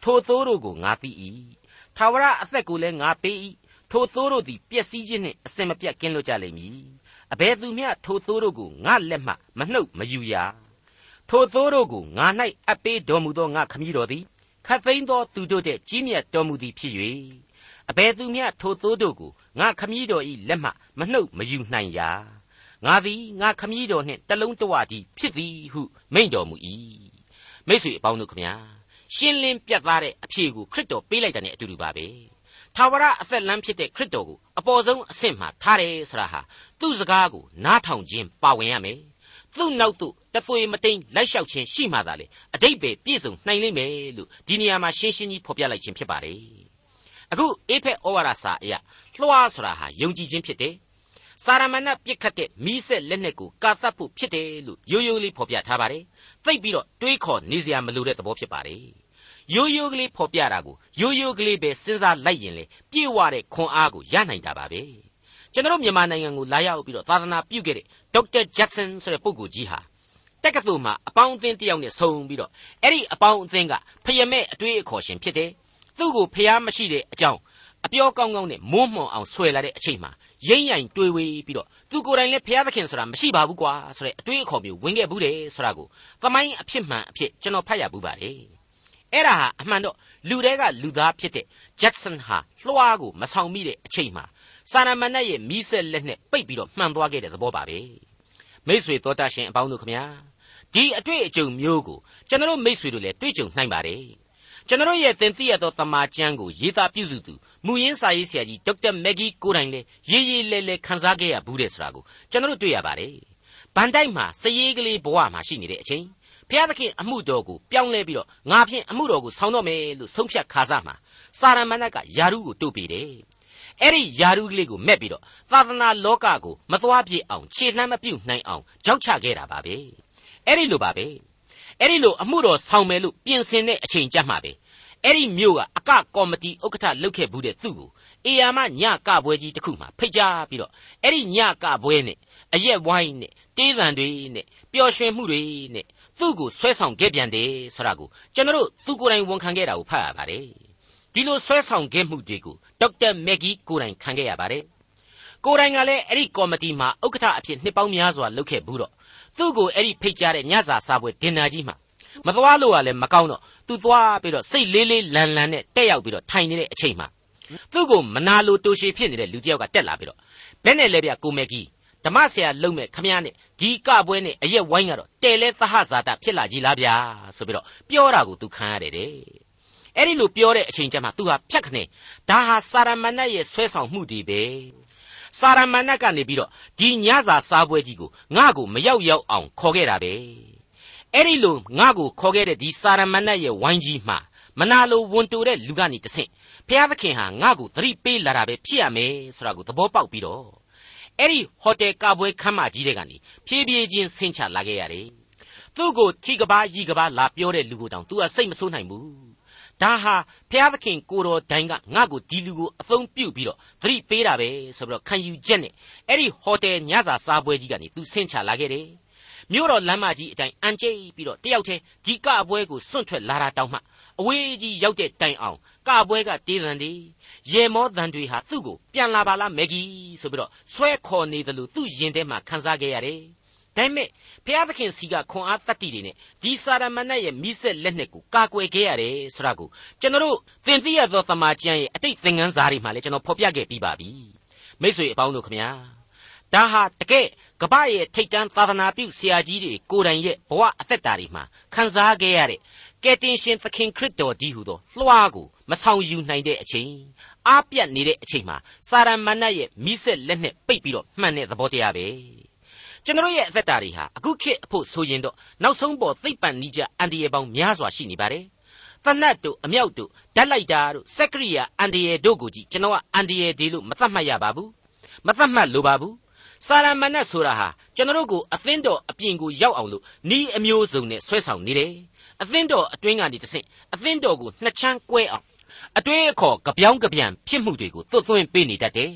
ထိုသိုးတို့ကိုငါသိ၏ထာဝရအသက်ကိုလည်းငါပေး၏ထိုသိုးတို့သည်ပျက်စီးခြင်းနှင့်အစင်မပြတ်ကင်းလွတ်ကြလိမ့်မည်အဘယ်သူမျှထိုသိုးတို့ကိုငါလက်မှမနှုတ်မယူရထိုသိုးတို့ကိုငါ၌အပ်ပေးတော်မူသောငါခမည်းတော်သည်ခတ်သိမ်းသောသူတို့တဲ့ကြီးမြတ်တော်မူသည်ဖြစ်၍အဘယ်သူမျှထိုသိုးတို့ကိုငါခမည်းတော်၏လက်မှမနှုတ်မယူနိုင်ရာငါသည်ငါခမည်းတော်နှင့်တလုံးတဝတည်းဖြစ်သည်ဟုမိန့်တော်မူ၏မိတ်ဆွေအပေါင်းတို့ခမညာ ရှင်းလင်းပြတ်သားတဲ့အဖြေကိုခရစ်တော်ပေးလိုက်တဲ့အတူတူပါပဲထာဝရအသက်လမ်းဖြစ်တဲ့ခရစ်တော်ကိုအပေါ်ဆုံးအဆင့်မှာထားတယ်ဆိုတာဟာသူ့စကားကိုနားထောင်ခြင်းပါဝင်ရမယ်သူ့နောက်သို့တသွေမတိန်လိုက်လျှောက်ခြင်းရှိမှသာလေအတိတ်ပဲပြည့်စုံနိုင်လိမ့်မယ်လို့ဒီနေရာမှာရှင်းရှင်းကြီးဖော်ပြလိုက်ခြင်းဖြစ်ပါတယ်အခုအေဖက်ဩဝါဒစာအရလွှားဆိုတာဟာယုံကြည်ခြင်းဖြစ်တယ် စာရမဏပြစ်ခတ်တဲ့မိဆက်လက်နက်ကိုကာသတ်ဖို့ဖြစ်တယ်လို့ရိုးရိုးလေးဖော်ပြထားပါတယ်။သိပ်ပြီးတော့တွေးခေါ်နေစရာမလိုတဲ့သဘောဖြစ်ပါတယ်။ရိုးရိုးကလေးဖော်ပြတာကိုရိုးရိုးကလေးပဲစဉ်းစားလိုက်ရင်လေပြေဝတဲ့ခွန်အားကိုရနိုင်တာပါပဲ။ကျွန်တော်မြန်မာနိုင်ငံကိုလာရောက်ပြီးတော့သာသနာပြုခဲ့တဲ့ဒေါက်တာဂျက်ဆန်ဆိုတဲ့ပုဂ္ဂိုလ်ကြီးဟာတက္ကသိုလ်မှာအပေါင်းအသင်းတယောက်နဲ့ဆုံပြီးတော့အဲ့ဒီအပေါင်းအသင်းကဖယမဲ့အတွေးအခေါ်ရှင်ဖြစ်တယ်။သူ့ကိုဖျားမရှိတဲ့အကြောင်းအပြောကောင်းကောင်းနဲ့မိုးမှောင်အောင်ဆွဲလာတဲ့အချိန်မှာ ရိမ့်ရိုင်တွေးဝေးပြီးတော့သူကိုယ်တိုင်လည်းဘုရားသခင်ဆိုတာမရှိပါဘူးကွာဆိုတဲ့အတွေးအခေါ်မျိုးဝင်ခဲ့ဘူးတယ်ဆိုတာကိုသမိုင်းအဖြစ်မှန်အဖြစ်ကျွန်တော်ဖတ်ရဘူးပါတယ်အဲ့ဒါဟာအမှန်တော့လူတွေကလူသားဖြစ်တဲ့ Jackson ဟာလွှားကိုမဆောင်မိတဲ့အချိန်မှာစာရမဏေရဲ့မီးဆက်လက်နဲ့ပိတ်ပြီးတော့မှန်သွားခဲ့တဲ့သဘောပါပဲမိษွေတော်တတ်ရှင်အပေါင်းတို့ခမညာဒီအတွေ့အကြုံမျိုးကိုကျွန်တော်မိษွေတို့လည်းတွေ့ကြုံနိုင်ပါတယ် ကျွန်တော်ရဲ့သင်သိရသောတမန်ကျမ်းကိုရေးသားပြုစုသူမူရင်းစာရေးဆရာကြီးဒေါက်တာမက်ဂီကိုတိုင်လည်းရေးရေးလဲလဲခန်းစားခဲ့ရဘူးတဲ့ဆိုတာကိုကျွန်တော်တွေ့ရပါတယ်ဗန်တိုက်မှာစရေးကလေးဘဝမှာရှိနေတဲ့အချိန်ဖျားသခင်အမှုတော်ကိုပြောင်းလဲပြီးတော့ငါဖြင့်အမှုတော်ကိုဆောင်တော့မယ်လို့ဆုံးဖြတ်ခါစားမှာစာရမဏတ်ကယာရုကိုတို့ပေးတယ်အဲ့ဒီယာရုကလေးကိုမက်ပြီးတော့သာသနာလောကကိုမသွားပြစ်အောင်ခြေလှမ်းမပြုတ်နိုင်အောင်ကြောက်ချခဲ့တာပါပဲအဲ့ဒီလိုပါပဲ အဲ့ဒီလိုအမှုတော်ဆောင်မယ်လို့ပြင်ဆင်တဲ့အချိန်ကြမှာပဲအဲ့ဒီမြို့ကအကကော်မတီဥက္ကဋ္ဌလုပ်ခဲ့ဘူးတဲ့သူ့ကိုအေယာမညကပွဲကြီးတစ်ခုမှဖိတ်ကြားပြီးတော့အဲ့ဒီညကပွဲနဲ့အရက်ဝိုင်းနဲ့တေးသံတွေနဲ့ပျော်ရွှင်မှုတွေနဲ့သူ့ကိုဆွဲဆောင်ခဲ့ပြန်တယ်ဆိုတာကိုကျွန်တော်တို့သူကိုယ်တိုင်ဝန်ခံခဲ့တာကိုဖတ်ရပါတယ်ဒီလိုဆွဲဆောင်ခဲ့မှုတွေကိုဒေါက်တာမက်ဂီကိုယ်တိုင်ခံခဲ့ရပါတယ် ကိုယ်တိုင်ကလည်းအဲ့ဒီကော်မတီမှာဥက္ကဋ္ဌအဖြစ်နှစ်ပေါင်းများစွာလုပ်ခဲ့ဘူးတော့သူ့ကိုအဲ့ဒီဖိတ်ကြားတဲ့ညစာစားပွဲဒင်နာကြီးမှာမသွားလို့ကလည်းမကောင်းတော့သူသွားပြီးတော့စိတ်လေးလေးလန်လန်နဲ့တက်ရောက်ပြီးတော့ထိုင်နေတဲ့အချိန်မှာသူ့ကိုမနာလိုတိုရှည်ဖြစ်နေတဲ့လူတစ်ယောက်ကတက်လာပြီးတော့ဘယ်နဲ့လဲဗျကိုမက်ကြီးဓမ္မဆရာလုံမဲ့ခမည်းနဲ့ဒီကပွဲနဲ့အရက်ဝိုင်းကတော့တဲလဲသဟဇာတဖြစ်လာကြီးလားဗျာဆိုပြီးတော့ပြောတာကိုသူခံရတယ်တဲ့အဲ့ဒီလိုပြောတဲ့အချိန်ကျမှသူဟာဖြတ်ခနဲ့ဒါဟာစာရမဏတ်ရဲ့ဆွဲဆောင်မှုတွေပဲ စာရမဏတ်ကနေပြီးတော့ဒီညစာစားပွဲကြီးကိုငါ့ကိုမရောက်ရောက်အောင်ခေါ်ခဲ့တာပဲအဲ့ဒီလိုငါ့ကိုခေါ်ခဲ့တဲ့ဒီစာရမဏတ်ရဲ့ဝိုင်းကြီးမှာမနာလိုဝန်တိုတဲ့လူကနေတဆင့်ဘုရားသခင်ဟာငါ့ကိုသတိပေးလာတာပဲဖြစ်ရမယ်ဆိုတာကိုသဘောပေါက်ပြီးတော့အဲ့ဒီဟိုတယ်ကပွဲခမ်းမကြီးတဲ့ကနေဖြည်းဖြည်းချင်းဆင်းချလာခဲ့ရတယ်သူ့ကိုထိကဘာရီကဘာလာပြောတဲ့လူကိုတောင် तू ကစိတ်မဆိုးနိုင်ဘူး ဒါဟာဘုရားသခင်ကိုတော်တိုင်ကငါ့ကိုဒီလူကိုအသုံးပြုပြီးတော့သတိပေးတာပဲဆိုပြီးတော့ခံယူချက်နဲ့အဲ့ဒီဟိုတယ်ညစာစားပွဲကြီးကနေ तू ဆင်းချလာခဲ့တယ်မြို့တော်လမ်းမကြီးအတိုင်းအန်ကျိပြီးတော့တယောက်တည်းဒီကအပွဲကိုစွန့်ထွက်လာတာတောင်မှအဝေးကြီးရောက်တဲ့တိုင်အောင်ကပွဲကတေးသံတွေရေမောသံတွေဟာသူ့ကိုပြန်လာပါလားမက်ဂီဆိုပြီးတော့ဆွဲခေါ်နေတယ်လို့သူ့ရင်ထဲမှာခန်းစားခဲ့ရတယ် ဒါပေမဲ့ဘုရားသခင်စီကခွန်အားတတ္တိတွေနဲ့ဒီစာရမဏတ်ရဲ့မိဆက်လက်နဲ့ကိုကာကွယ်ခဲ့ရတယ်ဆိုတာကိုကျွန်တော်တို့သင်သိရသောတမန်ကျမ်းရဲ့အတိတ်သင်ခန်းစာတွေမှာလည်းကျွန်တော်ဖော်ပြခဲ့ပြီးပါပြီမိတ်ဆွေအပေါင်းတို့ခမညာဒါဟာတကယ်ကပ္ပရဲ့ထိတ်တန်းသာသနာပြုဆရာကြီးတွေကိုယ်တိုင်ရဲ့ဘဝအသက်တာတွေမှာခန်းစားခဲ့ရတဲ့ကယ်တင်ရှင်သခင်ခရစ်တော်ဒီဟုသောလွှားကိုမဆောင်ယူနိုင်တဲ့အချိန်အားပြတ်နေတဲ့အချိန်မှာစာရမဏတ်ရဲ့မိဆက်လက်နဲ့ပိတ်ပြီးတော့မှန်တဲ့သဘောတရားပဲ ကျွန်တော်ရဲ့အသက်တာတွေဟာအခုခေတ်အဖို့ဆိုရင်တော့နောက်ဆုံးပေါ်သိပ္ပံနိကြအန်ဒီယေပေါင်းများစွာရှိနေပါတယ်တနတ်တို့အမြောက်တို့ဓာတ်လိုက်တာတို့စက်ကရိယာအန်ဒီယေတို့ကိုကြည့်ကျွန်တော်ကအန်ဒီယေဒီလို့မသတ်မှတ်ရပါဘူးမသတ်မှတ်လိုပါဘူးစာရမဏတ်ဆိုတာဟာကျွန်တော်တို့ကိုအသင်းတော်အပြင်ကိုရောက်အောင်လို့ဤအမျိုးစုံနဲ့ဆွဲဆောင်နေတယ်အသင်းတော်အတွင်းကနေတဆင့်အသင်းတော်ကိုနှစ်ချမ်းကွဲအောင်အတွေးအခေါ်ကြပြောင်းကြပြန်ဖြစ်မှုတွေကိုသွတ်သွင်းပေးနေတတ်တယ်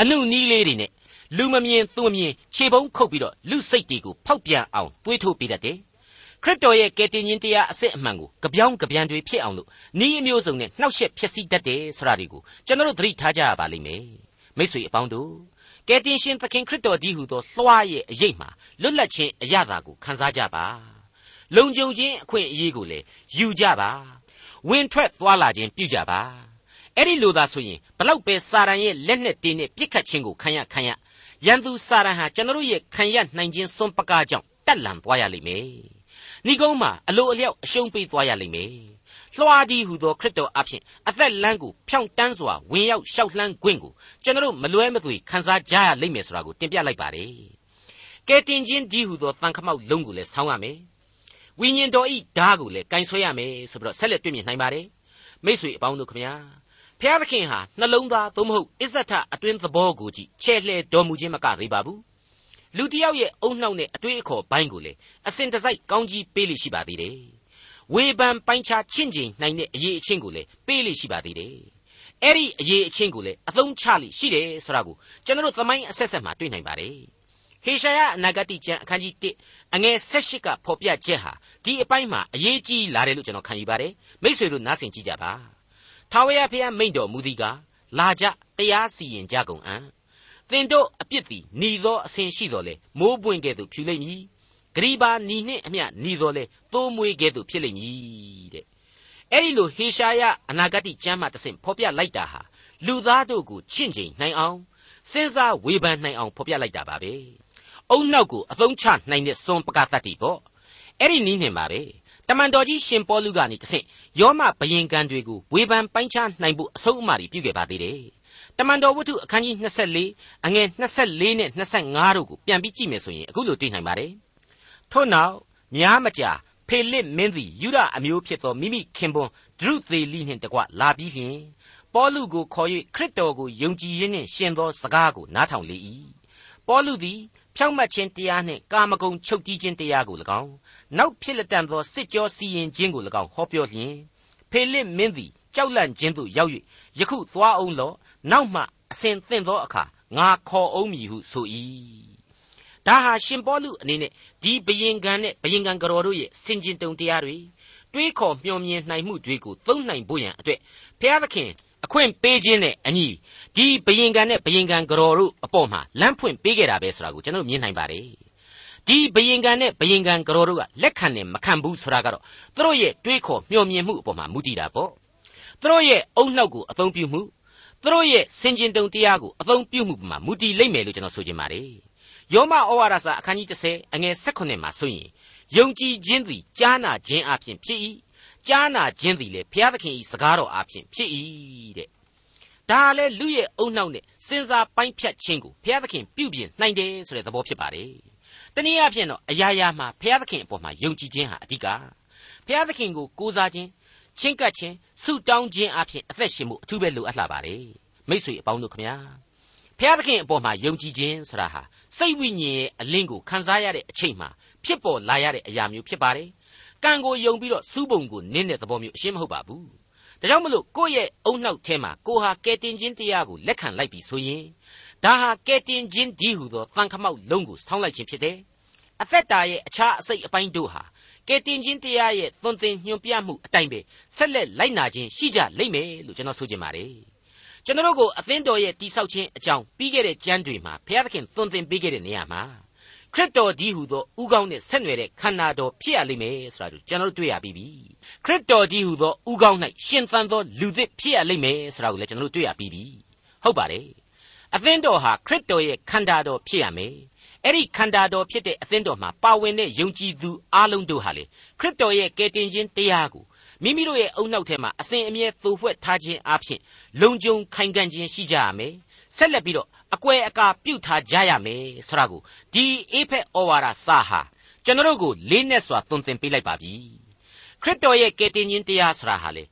အနုနီးလေးတွေနဲ့ လူမမြင်သူမမြင်ခြေပုံးခုတ်ပြီးတော့လူစိတ်တွေကိုဖောက်ပြန်အောင်တွေးထုတ်ပေးတတ်တယ်ခရစ်တော်ရဲ့ကယ်တင်ရှင်တရားအစစ်အမှန်ကိုကြပြောင်းကြပြန်တွေဖြစ်အောင်လို့ဤအမျိုးစုံနဲ့နှောက်ယှက်ဖြစ်စီတတ်တယ်ဆိုတာတွေကိုကျွန်တော်တို့သတိထားကြရပါလိမ့်မယ်မိတ်ဆွေအပေါင်းတို့ကယ်တင်ရှင်သခင်ခရစ်တော်ဒီဟုသောလွှားရဲ့အရေးမှာလွတ်လပ်ခြင်းအရသာကိုခံစားကြပါလုံခြုံခြင်းအခွင့်အရေးကိုလည်းယူကြပါဝင်ထွက်သွားလာခြင်းပြုကြပါအဲ့ဒီလိုသာဆိုရင်ဘလောက်ပဲစာရန်ရဲ့လက်နဲ့တင်းနဲ့ပြစ်ခတ်ခြင်းကိုခံရခံရ ရန်သူစာရန်ဟာကျွန်တော်ရဲ့ခံရနိုင်ခြင်းစွန့်ပကားကြောင့်တက်လန်သွားရလိမ့်မယ်ဤကုန်းမှာအလိုအလျောက်အရှုံးပေးသွားရလိမ့်မယ်လွှာဒီဟူသောခရစ်တော်အဖင်အသက်လမ်းကိုဖြောင့်တန်းစွာဝင်ရောက်ရှောက်လှမ်းခွင့်ကိုကျွန်တော်မလွဲမသွေခံစားကြရလိမ့်မယ်ဆိုတာကိုတင်ပြလိုက်ပါတယ်ကဲတင်ချင်းဒီဟူသောတန်ခမောက်လုံးကိုလည်းဆောင်းရမယ်ဝိညာဉ်တော်ဤဓာတ်ကိုလည်းကင်ဆွဲရမယ်ဆိုပြီးတော့ဆက်လက်တွေ့မြင်နိုင်ပါတယ်မိ쇠အပေါင်းတို့ခမညာ ဖျားသခင်ဟာနှလုံးသားသို့မဟုတ်အစ္ဆထအတွင်းသဘောကိုကြည့်ချဲ့လှဲတော်မူခြင်းမကသေးပါဘူးလူတစ်ယောက်ရဲ့အုံနှောက်နဲ့အတွေးအခေါ်ဘိုင်းကိုလေအစဉ်တစိုက်ကောင်းကြီးပေးလိရှိပါသေးတယ်ဝေဖန်ပိုင်းခြားချင့်ချိန်နိုင်တဲ့အရေးအချင်းကိုလည်းပေးလိရှိပါသေးတယ်အဲ့ဒီအရေးအချင်းကိုလည်းအသုံးချလိရှိတယ်ဆိုတာကိုကျွန်တော်တို့သမိုင်းအဆက်ဆက်မှာတွေ့နိုင်ပါတယ်ဟေရှာယအနာဂတိကျမ်းအခန်းကြီး1အငယ်16ကဖော်ပြချက်ဟာဒီအပိုင်းမှာအရေးကြီးလာတယ်လို့ကျွန်တော်ခံယူပါတယ်မိษွေတို့နားဆင်ကြည့်ကြပါ ထာဝရဘုရားမိန့်တော်မူသည်ကလာကြတရားစီရင်ကြကုန်အံ့သင်တို့အပြစ်သည်หนีသောအစဉ်ရှိတော်လေမိုးပွင့်ကဲ့သို့ဖြူလိမ့်မည်ဂရိပါหนีနှင့်အမျှหนีတော်လေသိုးမွေးကဲ့သို့ဖြစ်လိမ့်မည်တဲ့ အဲ့ဒီလိုဟေရှာယအနာဂတ်ကျမ်းမှာတဆင့်ဖော်ပြလိုက်တာဟာလူသားတို့ကိုချင့်ချိန်နိုင်အောင်စဉ်းစားဝေဖန်နိုင်အောင်ဖော်ပြလိုက်တာပါပဲ။အုံနောက်ကိုအသုံးချနိုင်တဲ့စွန်ပကသတ္တိပေါ့။အဲ့ဒီနည်းနဲ့ပါပဲ။ တမန်တော်ကြီးရှင်ပေါလုကနေတဆင့်ယောမဘယင်ကန်တွေကိုဝေဖန်ပိုင်းခြားနိုင်ဖို့အဆုံးအမတွေပြုခဲ့ပါသေးတယ်။တမန်တော်ဝတ္ထုအခန်းကြီး24အငယ်24နဲ့25တို့ကိုပြန်ပြီးကြည့်မယ်ဆိုရင်အခုလိုတွေ့နိုင်ပါတယ်။ထို့နောက်များမကြာဖေလစ်မင်းသည်ယူရအမျိုးဖြစ်သောမိမိခင်ပွန်းဒရုသေလိနှင့်တကွလာပြီးလျှင်ပေါလုကိုခေါ်၍ခရစ်တော်ကိုယုံကြည်ခြင်းနှင့်ရှင်သောစကားကိုနားထောင်လေ၏ပေါလုသည်ဖြောင့်မတ်ခြင်းတရားနှင့်ကာမဂုဏ်ချုပ်တီးခြင်းတရားကို၎င်း နောက်ဖြစ်လက်တန်သောစစ်ကြောစီရင်ခြင်းကို၎င်းဟောပြောလျင်ဖေလစ်မင်းသည်ကြောက်လန့်ခြင်းသို့ရောက်၍ယခုသွားအောင်လော့နောက်မှအစဉ်သင့်သောအခါငါခေါ်အောင်မည်ဟုဆို၏ဒါဟာရှင်ပေါလုအနေနဲ့ဒီဘယင်ကံနဲ့ဘယင်ကံကတော်တို့ရဲ့စင်ကျင်တုံတရားတွေတွေးခေါ်မျှော်မြင်နိုင်မှုတွေကိုသုံးနိုင်ဖို့ရန်အတွက်ဘုရားသခင်အခွင့်ပေးခြင်းနဲ့အညီဒီဘယင်ကံနဲ့ဘယင်ကံကတော်တို့အပေါ်မှာလမ်းဖွင့်ပေးခဲ့တာပဲဆိုတာကိုကျွန်တော်မြင်နိုင်ပါတယ် ဒီဘယင်ကံနဲ့ဘယင်ကံကတော်တို့ကလက်ခံနဲ့မခံဘူးဆိုတာကတော့သူတို့ရဲ့တွေးခေါ်မျှော်မြင်မှုအပေါ်မှာမူတည်တာပေါ့သူတို့ရဲ့အုံနှောက်ကိုအသုံးပြုမှုသူတို့ရဲ့စင်ကျင်တုံတရားကိုအသုံးပြုမှုပေါ်မှာမူတည်လိမ့်မယ်လို့ကျွန်တော်ဆိုချင်ပါတယ်ယောမဩဝါဒစာအခန်းကြီး30အငယ်16မှာဆိုရင်ယုံကြည်ခြင်းသည်ကြားနာခြင်းအပြင်ဖြစ်၏ကြားနာခြင်းသည်လည်းဘုရားသခင်၏စကားတော်အပြင်ဖြစ်၏တဲ့ဒါလည်းလူရဲ့အုံနှောက်နဲ့စဉ်းစားပိုင်းဖြတ်ခြင်းကိုဘုရားသခင်ပြုပြင်နိုင်တယ်ဆိုတဲ့သဘောဖြစ်ပါတယ် တနည်းအားဖြင့်တော့အရာရာမှာဘုရားသခင်အပေါ်မှာယုံကြည်ခြင်းဟာအဓိကဘုရားသခင်ကိုကိုးစားခြင်းချင်းကပ်ခြင်းဆုတောင်းခြင်းအပြင်အသက်ရှင်မှုအထူးပဲလိုအပ်လာပါတယ်မိ쇠အပေါင်းတို့ခမညာဘုရားသခင်အပေါ်မှာယုံကြည်ခြင်းဆိုတာဟာစိတ်ဝိညာဉ်ရဲ့အလင်းကိုခံစားရတဲ့အချိန်မှာဖြစ်ပေါ်လာရတဲ့အရာမျိုးဖြစ်ပါတယ်။ကံကိုယုံပြီးတော့စူးပုံကိုနင်းတဲ့သဘောမျိုးအရှင်းမဟုတ်ပါဘူး။ဒါကြောင့်မလို့ကိုယ့်ရဲ့အုံနှောက်ထဲမှာကိုဟာကဲတင်ခြင်းတရားကိုလက်ခံလိုက်ပြီဆိုရင် ဒါဟာကဲတင်ခြင်းဒီဟုသောသံခမောက်လုံးကိုဆောင်းလိုက်ခြင်းဖြစ်တယ်။အသက်တာရဲ့အခြားအစိတ်အပိုင်းတို့ဟာကဲတင်ခြင်းတရားရဲ့သွန်သင်ညွှန်ပြမှုအတိုင်းပဲဆက်လက်လိုက်နာခြင်းရှိကြလိမ့်မယ်လို့ကျွန်တော်ဆိုချင်ပါတယ်။ကျွန်တော်တို့ကိုအသင်းတော်ရဲ့တိဆောက်ခြင်းအကြောင်းပြီးခဲ့တဲ့ကျမ်းတွေမှာဘုရားသခင်သွန်သင်ပေးခဲ့တဲ့နေရာမှာခရစ်တော်ဒီဟုသောဥကောင်းနဲ့ဆက်နွယ်တဲ့ခန္ဓာတော်ဖြစ်ရလိမ့်မယ်ဆိုတာကိုကျွန်တော်တို့တွေ့ရပြီးပြီခရစ်တော်ဒီဟုသောဥကောင်း၌ရှင်သန်သောလူသစ်ဖြစ်ရလိမ့်မယ်ဆိုတာကိုလည်းကျွန်တော်တို့တွေ့ရပြီးပြီဟုတ်ပါတယ် အသင်းတော်ဟာခရစ်တော်ရဲ့ခန္ဓာတော်ဖြစ်ရမယ်အဲ့ဒီခန္ဓာတော်ဖြစ်တဲ့အသင်းတော်မှာပါဝင်တဲ့ယုံကြည်သူအလုံးတို့ဟာလေခရစ်တော်ရဲ့ကယ်တင်ခြင်းတရားကိုမိမိတို့ရဲ့အုံနောက်ထဲမှာအစဉ်အမြဲသိုဖွဲ့ထားခြင်းအပြင်လုံခြုံခိုင်ခံ့ခြင်းရှိကြရမယ်ဆက်လက်ပြီးတော့အကွယ်အကာပြုထားကြရမယ်ဆိုတာကိုဒီအေဖက်ဩဝါဒစာဟာကျွန်တော်တို့ကိုလေးနက်စွာသွန်သင်ပေးလိုက်ပါပြီခရစ်တော်ရဲ့ကယ်တင်ခြင်းတရားဆိုတာဟာလေ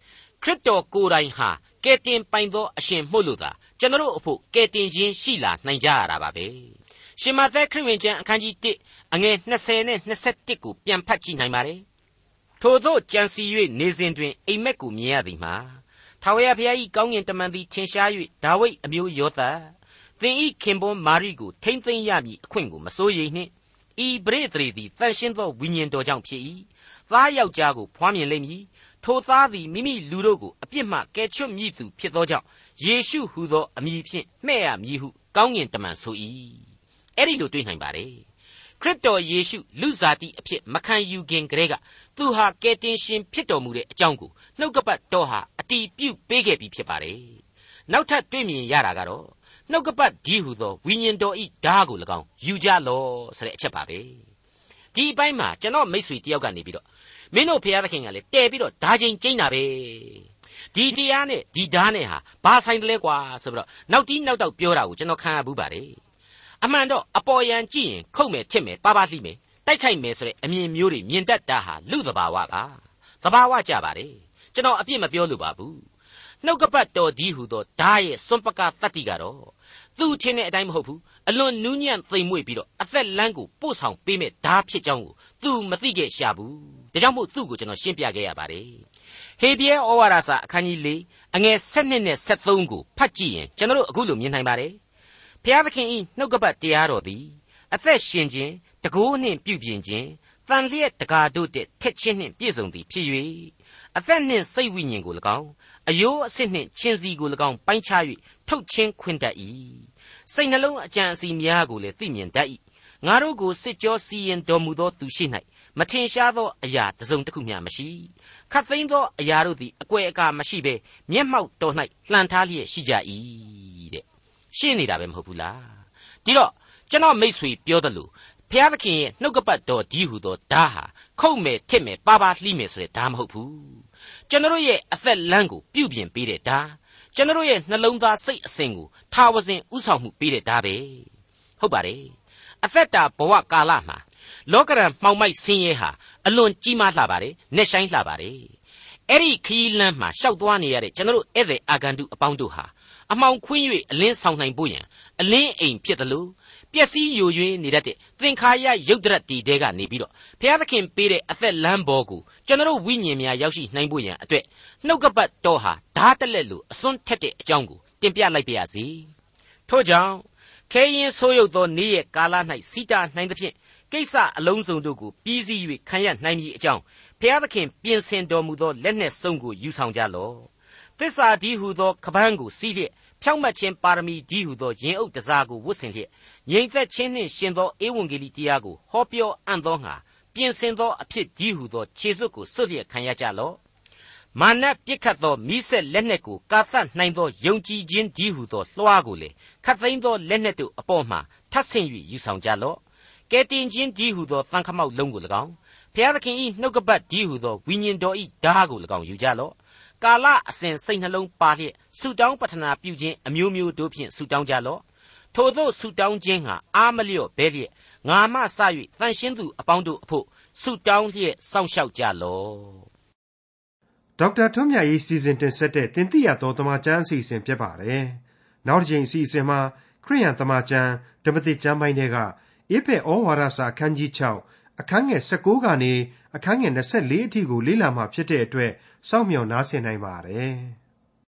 ခရစ်တော်ကိုယ်တိုင်ဟာကယ်တင်ပိုင်သောအရှင်မှုလို့သာ ကျွန်တော်တို့အဖို့ကယ်တင်ခြင်းရှိလာနိုင်ကြရတာပါပဲရှင်မသက်ခရစ်ဝင်ကျမ်းအခန်းကြီး1အငယ်20နဲ့21ကိုပြန်ဖတ်ကြည့်နိုင်ပါတယ်ထို့သောကြံစီ၍နေစဉ်တွင်အိမ်မက်ကိုမြင်ရသည်မှာထာဝရဘုရား၏ကောင်းကင်တမန်သည်ထင်ရှား၍ဒါဝိဒ်အမျိုးယောသသင်ဤခင်ပွန်းမာရိကိုထိမ့်သိမ့်ရမည်အခွင့်ကိုမစိုးရိမ်နှင့်ဤပရိသေသည်တန်ရှင်းသောဝိညာဉ်တော်ကြောင့်ဖြစ်၏သားယောက်ျားကိုဖွားမြင်လိမ့်မည်ထိုသားသည်မိမိလူတို့ကိုအပြစ်မှကယ်ချွတ်မည်သူဖြစ်သောကြောင့် ယေရှုဟုသောအမည်ဖြင့်မှဲ့ရမည်ဟုကောင်းကင်တမန်ဆို၏အဲ့ဒီလိုတွေးနိုင်ပါတယ်ခရစ်တော်ယေရှုလူစားတိအဖြစ်မခံယူခင်ကတည်းကသူဟာကယ်တင်ရှင်ဖြစ်တော်မူတဲ့အကြောင်းကိုနှုတ်ကပတ်တော်ဟာအတီးပြုတ်ပေးခဲ့ပြီးဖြစ်ပါတယ်။နောက်ထပ်တွေ့မြင်ရတာကတော့နှုတ်ကပတ်ဒီဟုသောဝိညာဉ်တော်ဤဓာတ်ကို၎င်းယူကြလောဆိုတဲ့အချက်ပါပဲ။ဒီအပိုင်းမှာကျွန်တော်မိတ်ဆွေတယောက်ကနေပြီးတော့မင်းတို့ဖခင်သခင်ကလည်းတဲပြီးတော့ဓာချင်းကျိန်းတာပဲ။ ဒီတရားနဲ့ဒီဓာတ်နဲ့ဟာဘာဆိုင်တယ်လဲကွာဆိုပြီးတော့နောက်တီးနောက်တော့ပြောတာကိုကျွန်တော်ခံရဘူးပါတယ်။အမှန်တော့အပေါ်ယံကြည့်ရင်ခုတ်မယ်ထစ်မယ်ပါပါလိမယ်တိုက်ခိုက်မယ်ဆိုတဲ့အမြင်မျိုးတွေမြင်တတ်တာဟာလူသဘာဝပါသဘာဝကြပါတယ်ကျွန်တော်အပြစ်မပြောလို့ပါဘူးနှုတ်ကပတ်တော်ဒီဟုသောဓာရဲ့စွန့်ပကတတ္တိကတော့သူ့ချင်းတဲ့အတိုင်းမဟုတ်ဘူးအလွန်နူးညံ့သိမ်မွေ့ပြီးတော့အသက်လန်းကိုပို့ဆောင်ပေးမဲ့ဓာဖြစ်ကြောင်းကိုသူမသိခဲ့ရှာဘူးဒါကြောင့်မို့သူ့ကိုကျွန်တော်ရှင်းပြခဲ့ရပါတယ် ဟေဘရဲဩဝါဒစာအခန်းကြီး၄အငယ်7နဲ့73ကိုဖတ်ကြည့်ရင်ကျွန်တော်တို့အခုလိုမြင်နိုင်ပါတယ်ဘုရားသခင်ဤနှုတ်ကပတ်တရားတော်သည်အသက်ရှင်ခြင်းတကိုးနှင့်ပြုပြင်ခြင်းတန်လျက်တကာတို့တဲ့ထက်ချင်းနှင့်ပြည့်စုံသည်ဖြစ်၍အသက်နှင့်စိတ်ဝိညာဉ်ကို၎င်းအယိုးအစစ်နှင့်ချင်းစီကို၎င်းပိုင်းခြား၍ထုတ်ချင်းခွင်တတ်၏စိတ်နှလုံးအကြံအစီများကိုလည်းသိမြင်တတ်၏ငါတို့ကိုစစ်ကြောစီရင်တော်မူသောသူရှိ၌မထင်ရှားသောအရာတစ်စုံတစ်ခုမျှမရှိ ခတ်သိမ်းသောအရာတို့သည်အကွယ်အကာမရှိဘဲမျက်မှောက်တော်၌လှန်ထားလျက်ရှိကြ၏တဲ့ရှင်းနေတာပဲမဟုတ်ဘူးလားဒီတော့ကျွန်တော်မိษွေပြောတယ်လို့ဖျားသခင်ရဲ့နှုတ်ကပတ်တော်ဒီဟုသောဓာဟာခုတ်မယ်ထစ်မယ်ပါပါလှီးမယ်ဆိုတဲ့ဓာမဟုတ်ဘူးကျွန်တော်ရဲ့အသက်လမ်းကိုပြုပြင်ပေးတဲ့ဓာကျွန်တော်ရဲ့နှလုံးသားစိတ်အစဉ်ကိုထာဝစဉ်ဥဆောင်မှုပေးတဲ့ဓာပဲဟုတ်ပါတယ်အသက်တာဘဝကာလမှာ လောကရန်မှောင်မိုက်ဆင်းရဲဟာအလွန်ကြီးမားလှပါတယ်နှက်ဆိုင်လှပါတယ်အဲ့ဒီခီးလန်းမှာရှောက်သွားနေရတဲ့ကျွန်တော်ဧည့်သည်အာဂန္တုအပေါင်းတို့ဟာအမှောင်ခွင်း၍အလင်းဆောင်နိုင်ဖို့ရန်အလင်းအိမ်ဖြစ်တယ်လို့ပျက်စီးယိုယွင်းနေတတ်တဲ့သင်္ခါရရုပ်တရက်တီတဲကနေပြီးတော့ဘုရားသခင်ပေးတဲ့အသက်လမ်းပေါ်ကိုကျွန်တော်ဝိညာဉ်များရောက်ရှိနိုင်ဖို့ရန်အတွက်နှုတ်ကပတ်တော်ဟာဓာတက်လက်လို့အစွန်းထက်တဲ့အကြောင်းကိုတင်ပြလိုက်ပါရစေထို့ကြောင့်ခဲရင်ဆိုးရုပ်သောနေ့ရဲ့ကာလ၌စီတာနိုင်သဖြင့် ကိစ္စအလုံးစုံတို့ကိုပြီးစီး၍ခံရနိုင်မည်အကြောင်းဘုရားသခင်ပြင်ဆင်တော်မူသောလက်နှင့်စုံကိုယူဆောင်ကြလော့သစ္စာဒီဟုသောကပန်းကိုစီးလျက်ဖြောင့်မတ်ခြင်းပါရမီဒီဟုသောရင်အုပ်တစားကိုဝတ်ဆင်လျက်ငြိမ်သက်ခြင်းနှင့်ရှင်သောဧဝံဂေလိတရားကိုဟောပြောအံ့သောငါပြင်ဆင်သောအဖြစ်ဒီဟုသောခြေစွပ်ကိုစွတ်လျက်ခံရကြလော့မာနပြစ်ခတ်သောမိဆက်လက်နှက်ကိုကာသတ်နိုင်သောယုံကြည်ခြင်းဒီဟုသောလွှားကိုလေခတ်သိမ်းသောလက်နှက်တို့အပေါ်မှထပ်ဆင့်၍ယူဆောင်ကြလော့ ကဲတင်ခြင်းဒီဟုသောသံခမောက်လုံးကို၎င်းဖျားသခင်ဤနှုတ်ကပတ်ဒီဟုသောဝိညာဉ်တော်ဤဓားကို၎င်းယူကြလော့ကာလအစဉ်စိတ်နှလုံးပါလျက်ဆုတောင်းပတနာပြုခြင်းအမျိုးမျိုးတို့ဖြင့်ဆုတောင်းကြလော့ထိုသို့ဆုတောင်းခြင်းဟာအာမလျော့ဘဲလျက်ငါမှစ၍တန်ရှင်းသူအပေါင်းတို့အဖို့ဆုတောင်းလျက်စောင့်ရှောက်ကြလော့ဒေါက်တာထွန်းမြတ်ရေးစီစဉ်တင်ဆက်တဲ့တင်ပြရတော်တမချန်းအစီအစဉ်ဖြစ်ပါတယ်နောက်တစ်ချိန်အစီအစဉ်မှာခရိယန်တမချန်းဓမ္မတိကျမ်းပိုင်းတွေက ဧဖက်ဩဝါဒစာအခန်းကြီး6အခန်းငယ်16ကနေအခန်းငယ်24အထိကိုလေ့လာမှဖြစ်တဲ့အတွက်စောင့်မျှော်နားဆင်နိုင်ပါတယ်။